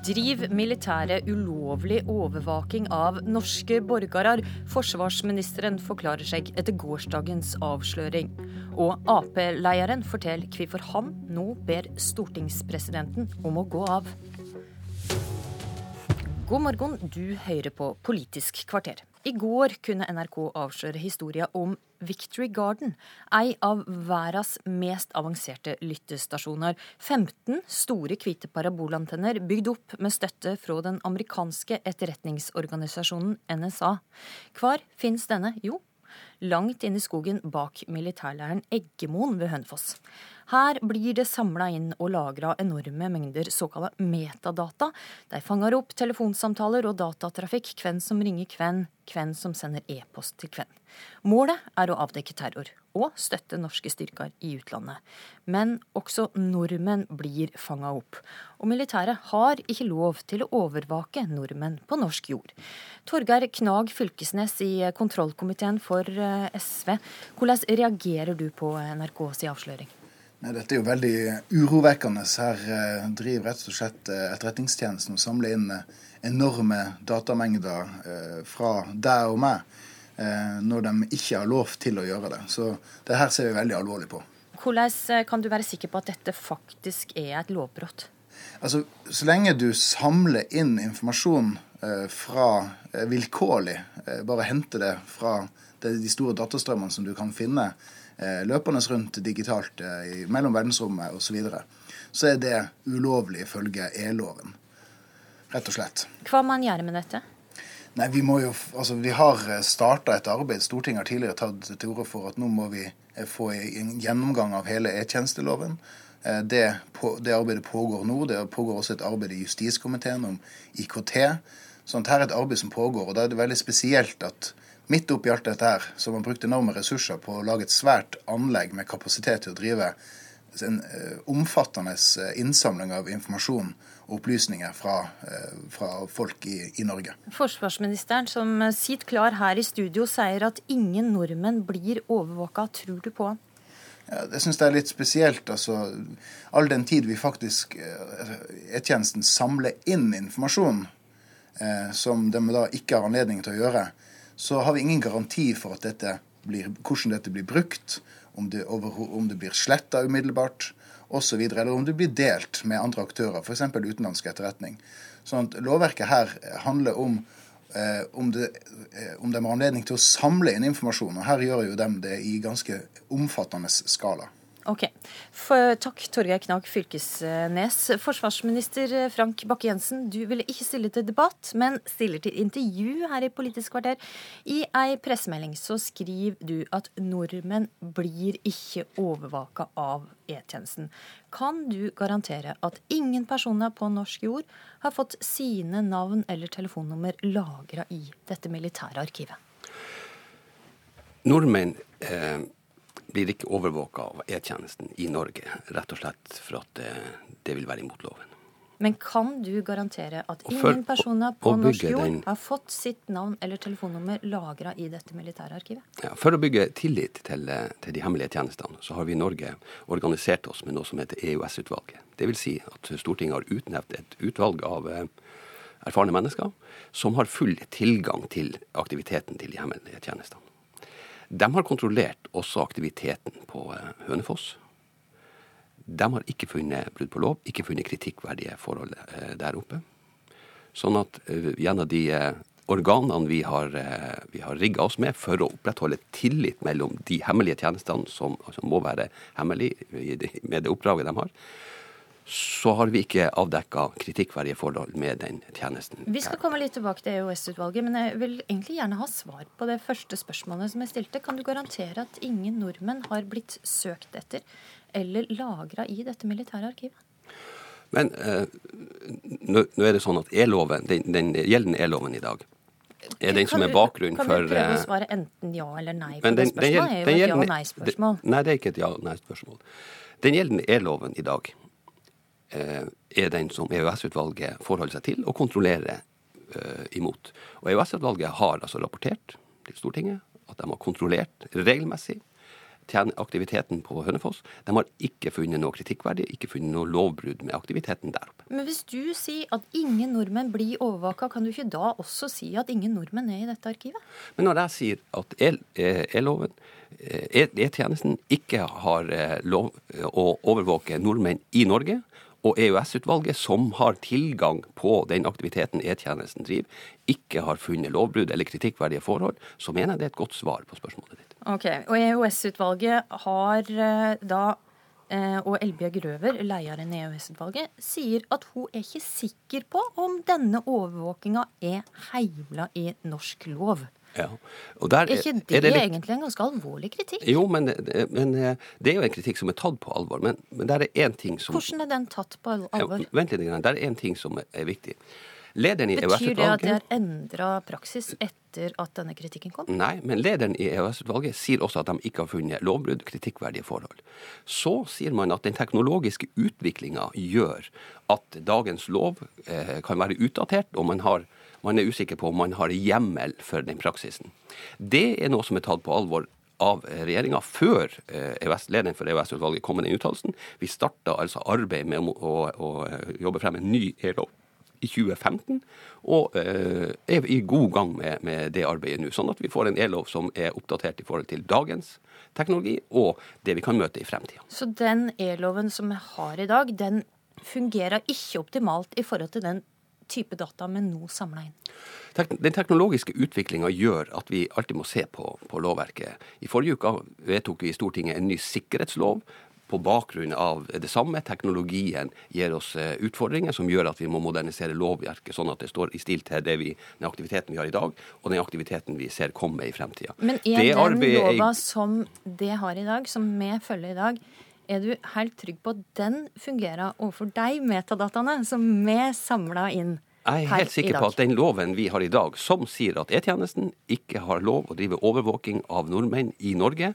Driv militæret ulovlig overvaking av norske borgere? Forsvarsministeren forklarer seg etter gårsdagens avsløring. Og Ap-lederen forteller hvorfor han nå ber stortingspresidenten om å gå av. God morgen, du hører på Politisk kvarter. I går kunne NRK avsløre historien om Victory Garden, ei av verdens mest avanserte lyttestasjoner. 15 store hvite parabolantenner bygd opp med støtte fra den amerikanske etterretningsorganisasjonen NSA. Hvor finnes denne? Jo, langt inn i skogen bak militærleiren Eggemoen ved Hønefoss. Her blir det samla inn og lagra enorme mengder såkalte metadata. De fanger opp telefonsamtaler og datatrafikk, hvem som ringer hvem, hvem som sender e-post til hvem. Målet er å avdekke terror og støtte norske styrker i utlandet. Men også nordmenn blir fanga opp. Og militæret har ikke lov til å overvake nordmenn på norsk jord. Torgeir Knag Fylkesnes i kontrollkomiteen for eh, SV, hvordan reagerer du på NRKs avsløring? Nei, Dette er jo veldig urovekkende. Her eh, driver rett og slett eh, Etterretningstjenesten og samler inn eh, enorme datamengder fra deg og meg, når de ikke har lov til å gjøre det. Så det her ser vi veldig alvorlig på. Hvordan kan du være sikker på at dette faktisk er et lovbrudd? Altså, Så lenge du samler inn informasjon fra vilkårlig, bare henter det fra de store datastrømmene som du kan finne, løpende rundt digitalt eh, mellom verdensrommet osv., så, videre, så er det ulovlig ifølge e-loven. Rett og slett. Hva man gjør med dette? Nei, Vi må jo, altså vi har eh, starta et arbeid. Stortinget har tidligere tatt til orde for at nå må vi få en gjennomgang av hele e-tjenesteloven. Det, det, arbeidet pågår nå. Det pågår også et arbeid i justiskomiteen om IKT. Sånn at her er et arbeid som pågår. og Da er det veldig spesielt at midt oppi alt dette her, så har man brukt enorme ressurser på å lage et svært anlegg med kapasitet til å drive en uh, omfattende eh, innsamling av informasjon og opplysninger fra, uh, fra folk i, i, Norge. Forsvarsministeren, som sitter klar her i studio, sier at ingen nordmenn blir overvåka. Tror du på han? Ja, det syns jeg er litt spesielt. altså All den tid vi faktisk E-tjenesten samler inn informasjon eh, som de da ikke har anledning til å gjøre, så har vi ingen garanti for dette blir, hvordan dette blir brukt, om det, over, om det blir sletta umiddelbart osv., eller om det blir delt med andre aktører, f.eks. utenlandsk etterretning. Sånn at Lovverket her handler om eh, om, det, eh, har anledning til å samle inn informasjon. og Her gjør jo de det i ganske omfattende skala. Ok. For, takk, Torgeir Knag Fylkesnes. Forsvarsminister Frank Bakke-Jensen, du ville ikke stille til debatt, men stiller til intervju her i Politisk kvarter. I ei pressemelding så skriver du at nordmenn blir ikke overvaka av E-tjenesten. Kan du garantere at ingen personer på norsk jord har fått sine navn eller telefonnummer lagra i dette militære arkivet? Nordmenn eh blir ikke overvåka av E-tjenesten i Norge, rett og slett for at det, det vil være imot loven. Men kan du garantere at ingen personer på norsk jord den, har fått sitt navn eller telefonnummer lagra i dette militære arkivet? Ja, for å bygge tillit til, til, de hemmelige tjenestene, så har vi i Norge organisert oss med noe som heter EOS-utvalget. Det vil si at Stortinget har utnevnt et utvalg av eh, erfarne mennesker som har full tilgang til aktiviteten til de hemmelige tjenestene. De har kontrollert også aktiviteten på eh, Hønefoss. De har ikke funnet brudd på lov, ikke funnet kritikkverdige forhold eh, der oppe. Sånn at eh, gjennom de organene vi har, vi har rigga oss med for å opprettholde tillit mellom de hemmelige tjenestene, som altså må være hemmelige med det oppdraget de har, så har vi ikke avdekka kritikkverdige forhold med den tjenesten. Vi skal komme litt tilbake til EOS-utvalget, men jeg vil egentlig gjerne ha svar på det første spørsmålet som jeg stilte. Kan du garantere at ingen nordmenn har blitt søkt etter eller lagra i dette militære arkivet? Men eh, nå, nå, er det sånn at e-loven, den, den gjeldende e-loven i dag er den som er bakgrunnen for Kan du prøve å eh, svare enten ja eller nei på det spørsmålet? Det er jo et ja- og nei-spørsmål. Nei, det er ikke et ja- og nei-spørsmål. Den gjeldende e-loven i dag Eh, er den som EOS-utvalget forholder seg til og kontrollerer eh, imot. Og EOS-utvalget har altså rapportert til Stortinget at de har kontrollert regelmessig aktiviteten på Hønefoss. De har ikke funnet noe kritikkverdig, ikke funnet noe lovbrudd med aktiviteten der oppe. Men hvis du sier at ingen nordmenn blir overvåka, kan du ikke da også si at ingen nordmenn er i dette arkivet? Men når jeg sier at E-loven, E-tjenesten, ikke har lov å overvåke nordmenn i Norge, og EOS-utvalget, som har tilgang på den aktiviteten E-tjenesten driver, ikke har funnet lovbrudd eller kritikkverdige forhold, så mener jeg det er et godt svar på spørsmålet ditt. Ok, Og EOS-utvalget har eh, da eh, og Elbjørg Røver, lederen i EOS-utvalget, sier at hun er ikke sikker på om denne overvåkinga er heimla i norsk lov. Ja. Der, er ikke det, er det litt... egentlig en ganske alvorlig kritikk? Jo, men, men, eh, det er jo en kritikk som er tatt på alvor. Men, men der er én ting som Hvordan er den tatt på alvor? Ja, vent litt, der er én ting som er viktig. Lederen i Betyr det at det har endra praksis etter at denne kritikken kom? Nei, men lederen i EOS-utvalget sier også at de ikke har funnet lovbrudd, kritikkverdige forhold. Så sier man at den teknologiske utviklinga gjør at dagens lov eh, kan være utdatert, og man har man er usikker på om man har hjemmel for den praksisen. Det er noe som er tatt på alvor av regjeringa før eh, lederen for EØS-utvalget kom med den uttalelsen. Vi starta altså arbeid med å, å, å, jobbe frem en ny e-lov i 2015, og eh, er i god gang med, med det arbeidet nå. Sånn at vi får en e-lov som er oppdatert i forhold til dagens teknologi og det vi kan møte i fremtida. Så den e-loven som vi har i dag, den fungerer ikke optimalt i forhold til den type data vi nå samler inn? Den teknologiske utviklinga gjør at vi alltid må se på, på, lovverket. I forrige uke vedtok vi i Stortinget en ny sikkerhetslov. På bakgrunn av det samme. Teknologien gir oss eh, utfordringer som gjør at vi må modernisere lovverket sånn at det står i stil til vi, den aktiviteten vi har i dag, og den aktiviteten vi ser komme i fremtida. Men er det den lova som det har i dag, som vi følger i dag, er du helt trygg på at den fungerer overfor de metadataene som vi samla inn? Jeg er helt sikker på at den loven vi har i dag, som sier at E-tjenesten ikke har lov å drive overvåking av nordmenn i Norge,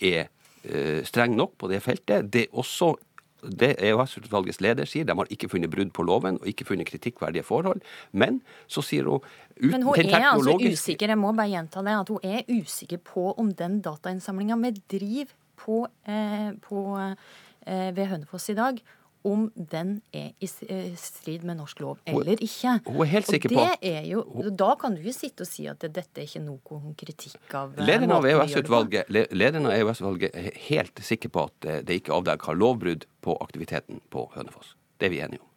er uh, streng nok på det feltet. Det er også det EOS-utvalgets leder sier, de har ikke funnet brudd på loven og ikke funnet kritikkverdige forhold. Men så sier hun uten Men hun er altså usikker, jeg må bare gjenta det, at hun er usikker på om den datainnsamlinga vi driver på, eh, på, eh, ved Hønefoss i dag, om den er i eh, strid med norsk lov eller ikke. Hun er helt sikker på jo, Da kan du jo sitte og si at dette er ikke noen kritikk av Lederen av EØS-utvalget EOS er helt sikker på at det ikke avdekker lovbrudd på aktiviteten på Hønefoss. Det er vi enige om.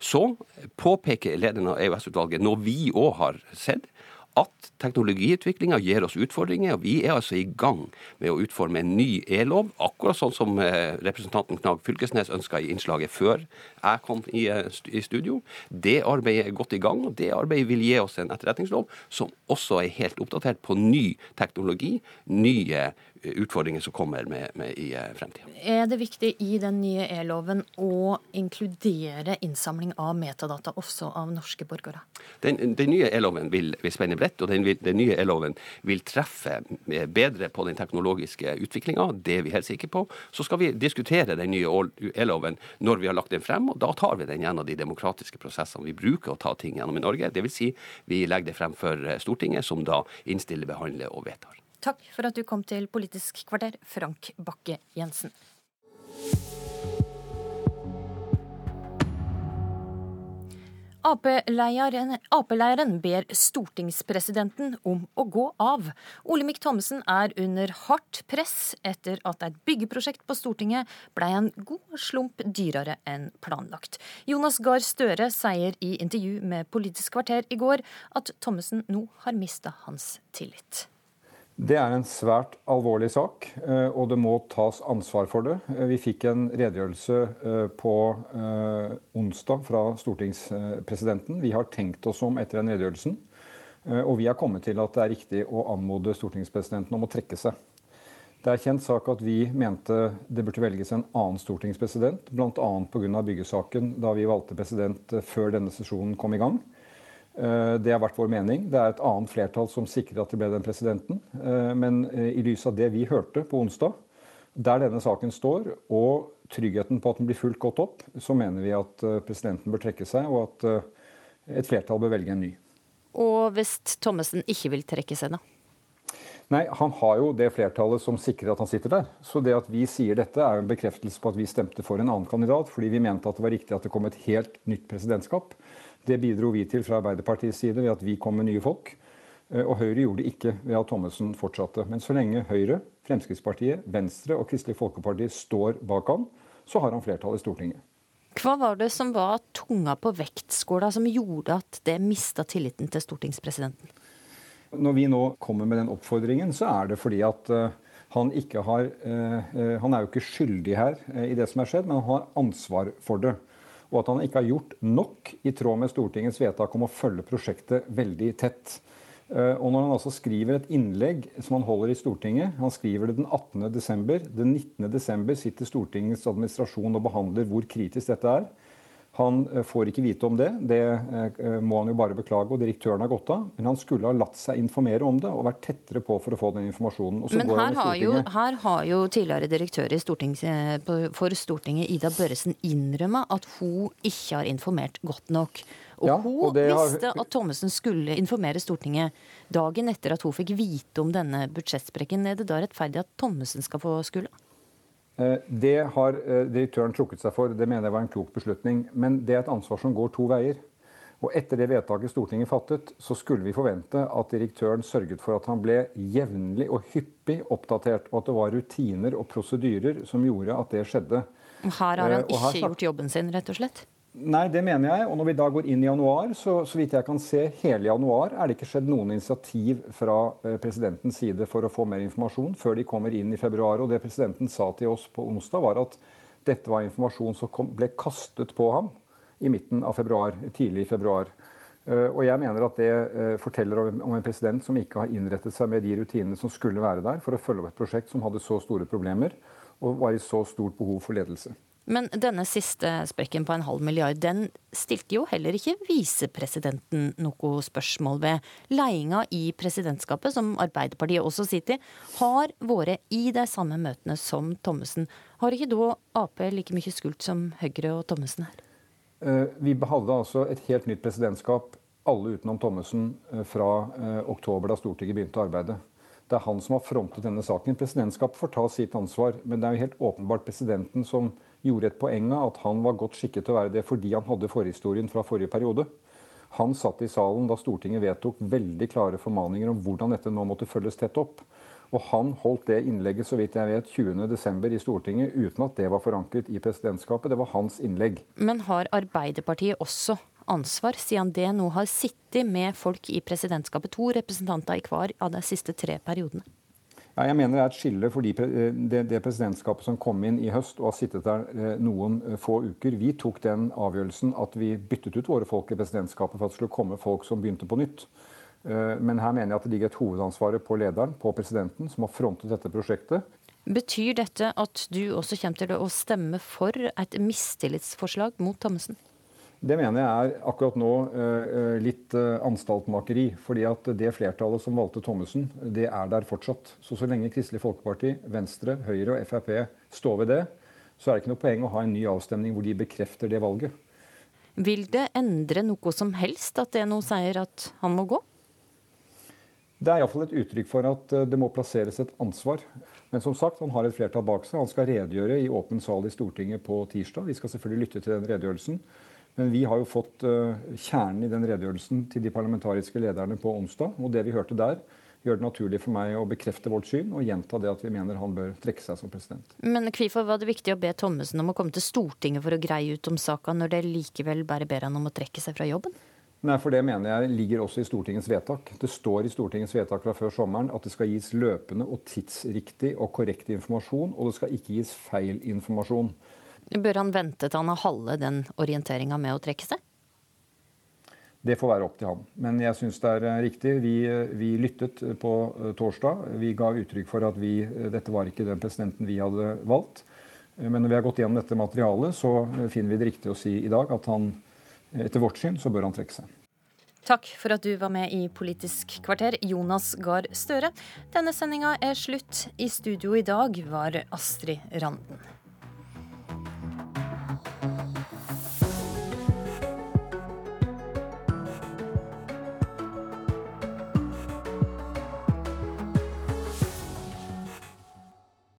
Så påpeker lederen av EØS-utvalget, når vi òg har sett, at teknologiutviklinga gir oss utfordringer. og Vi er altså i gang med å utforme en ny e-lov, akkurat sånn som eh, representanten Knag Fylkesnes ønska i innslaget før jeg kom eh, i studio. Det arbeidet er godt i gang, og det arbeidet vil gi oss en etterretningslov som også er helt oppdatert på ny teknologi, nye utfordringer som kommer med, med i fremtiden. Er det viktig i den nye e-loven å inkludere innsamling av metadata også av norske borgere? Den, den nye e-loven vil, vil, spenne bredt, og den, vil, den nye e-loven vil treffe bedre på den teknologiske utviklinga. Det er vi helt sikre på. Så skal vi diskutere den nye e-loven når vi har lagt den frem, og da tar vi den gjennom de demokratiske prosessene vi bruker å ta ting gjennom i Norge. Dvs. Si, vi legger det frem for Stortinget, som da innstiller, behandler og vedtar. Takk for at du kom til Politisk kvarter, Frank Bakke-Jensen. Ap-leiren ber stortingspresidenten om å gå av. Olemic Thommessen er under hardt press etter at et byggeprosjekt på Stortinget ble en god slump dyrere enn planlagt. Jonas Gahr Støre sier i intervju med Politisk kvarter i går at Thommessen nå har mista hans tillit. Det er en svært alvorlig sak, eh, og det må tas ansvar for det. Eh, vi fikk en redegjørelse eh, på onsdag fra stortingspresidenten. Vi har tenkt oss om etter den redegjørelsen, og vi har kommet til at det er riktig å anmode stortingspresidenten om å trekke seg. Det er kjent sak at vi mente det burde velges en annen stortingspresident, bl.a. pga. byggesaken da vi valgte president før denne sesjonen kom i gang. Eh, det har vært vår mening. Det er et annet flertall som sikrer at det ble den presidenten. Eh, men eh, i lys av det vi hørte på onsdag, der denne saken står, og tryggheten på at den blir fulgt godt opp, så mener vi at presidenten bør trekke seg, og at et flertall bør velge en ny. Og hvis Thommessen ikke vil trekke seg, da? Nei, Han har jo det flertallet som sikrer at han sitter der. Så det at vi sier dette, er jo en bekreftelse på at vi stemte for en annen kandidat, fordi vi mente at det var riktig at det kom et helt nytt presidentskap. Det bidro vi til fra Arbeiderpartiets side ved at vi kom med nye folk. Eh, og Høyre gjorde det ikke ved at Thommessen fortsatte. Men så lenge Høyre, Fremskrittspartiet, Venstre og Kristelig Folkeparti står bak ham, så har han flertall i Stortinget. Hva var det som var tunga på vektskåla som gjorde at det mista tilliten til stortingspresidenten? Når vi nå kommer med den oppfordringen, så er det fordi at uh, han ikke har uh, Han er jo ikke skyldig her i det som er skjedd, men han har ansvar for det. Og at han ikke har gjort nok i tråd med Stortingets vedtak om å følge prosjektet veldig tett. Og når han altså skriver et innlegg som han holder i Stortinget Han skriver det den 18.12. Den 19.12. sitter Stortingets administrasjon og behandler hvor kritisk dette er. Han eh, får ikke vite om det. Det eh, må han jo bare beklage, og direktøren har gått av. Men han skulle ha latt seg informere om det og vært tettere på for å få den informasjonen. Men her har, jo, her har, jo, tidligere direktør Stortinget, for Stortinget, Ida Børresen, innrømma at hun ikke har informert godt nok. Og ja, hun og visste har... at Thommessen skulle informere Stortinget dagen etter at hun fikk vite om denne budsjettsprekken. Er det da rettferdig at Thommessen skal få skylda? Eh, det har eh, direktøren trukket seg for. Det mener jeg var en klok beslutning. Men det er et ansvar som går to veier. Og etter det vedtaket Stortinget fattet, så skulle vi forvente at direktøren sørget for at han ble jevnlig og hyppig oppdatert, og at det var rutiner og prosedyrer som gjorde at det skjedde. Her har han eh, ikke gjort jobben sin, rett og slett? Nei, det mener jeg. Og når vi da går inn i januar, så, så vidt jeg kan se, hele januar er det ikke skjedd noen initiativ fra eh, presidentens side for å få mer informasjon før de kommer inn i februar. Og det presidenten sa til oss på onsdag, var at dette var informasjon som kom, ble kastet på ham i midten av februar, tidlig i februar. Uh, og jeg mener at det uh, forteller om, en president som ikke har innrettet seg med de rutinene som skulle være der for å følge opp et prosjekt som hadde så store problemer og var i så stort behov for ledelse. Men denne siste sprekken på en halv milliard, den stilte jo heller ikke visepresidenten noe spørsmål ved. Ledelsen i presidentskapet, som Arbeiderpartiet også sitter i, har vært i de samme møtene som Thommessen. Har ikke da Ap like mye skult som Høyre og Thommessen her? Eh, vi hadde altså et helt nytt presidentskap, alle utenom Thommessen, eh, fra eh, oktober, da Stortinget begynte å arbeide. Det er han som har frontet denne saken. Presidentskapet får ta sitt ansvar, men det er jo helt åpenbart presidenten som gjorde et poeng av at han var godt skikket til å være det fordi han hadde forhistorien fra forrige periode. Han satt i salen da Stortinget vedtok veldig klare formaninger om hvordan dette nå måtte følges tett opp. Og han holdt det innlegget så vidt jeg vet, 20.12. i Stortinget uten at det var forankret i presidentskapet. Det var hans innlegg. Men har Arbeiderpartiet også ansvar, siden det nå har sittet med folk i presidentskapet, to representanter i hver av de siste tre periodene? Ja, jeg mener det er et skille for de, eh, det, det, presidentskapet som kom inn i høst og har sittet der eh, noen eh, få uker. Vi tok den avgjørelsen at vi byttet ut våre folk i presidentskapet for at det skulle komme folk som begynte på nytt. Men her mener jeg at det ligger et hovedansvar på lederen, på presidenten, som har frontet dette prosjektet. Betyr dette at du også kommer til å stemme for et mistillitsforslag mot Thommessen? Det mener jeg er akkurat nå uh, litt uh, anstaltmakeri. fordi at det flertallet som valgte Thommessen, det er der fortsatt. Så så lenge Kristelig Folkeparti, Venstre, Høyre og Frp står ved det, så er det ikke noe poeng å ha en ny avstemning hvor de bekrefter det valget. Vil det endre noe som helst at det nå sier at han må gå? Det er iallfall et uttrykk for at det må plasseres et ansvar. Men som sagt, han har et flertall bak seg. Han skal redegjøre i åpen sal i Stortinget på tirsdag. Vi skal selvfølgelig lytte til den redegjørelsen. Men vi har jo fått uh, kjernen i den redegjørelsen til de parlamentariske lederne på onsdag. Og det vi hørte der, gjør det naturlig for meg å bekrefte vårt syn og gjenta det at vi mener han bør trekke seg som president. Men hvorfor var det viktig å be Thommessen om å komme til Stortinget for å greie ut om saka, når det likevel bare ber han om å trekke seg fra jobben? Nei, for Det mener jeg ligger også i Stortingets vedtak. Det står i Stortingets vedtak fra før sommeren at det skal gis løpende og tidsriktig og korrekt informasjon, og det skal ikke gis feil informasjon. Bør han vente til han har halve den orienteringa med å trekke seg? Det får være opp til han. Men jeg syns det er eh, riktig. Vi, eh, vi, lyttet på eh, torsdag. Vi ga uttrykk for at vi, dette var ikke den presidenten vi hadde valgt. Men når vi har gått gjennom dette materialet, så finner vi det riktig å si i dag at han etter vårt syn så bør han trekke seg. Takk for at du var med i Politisk kvarter, Jonas Gahr Støre. Denne sendinga er slutt. I studio i dag var Astrid Randen.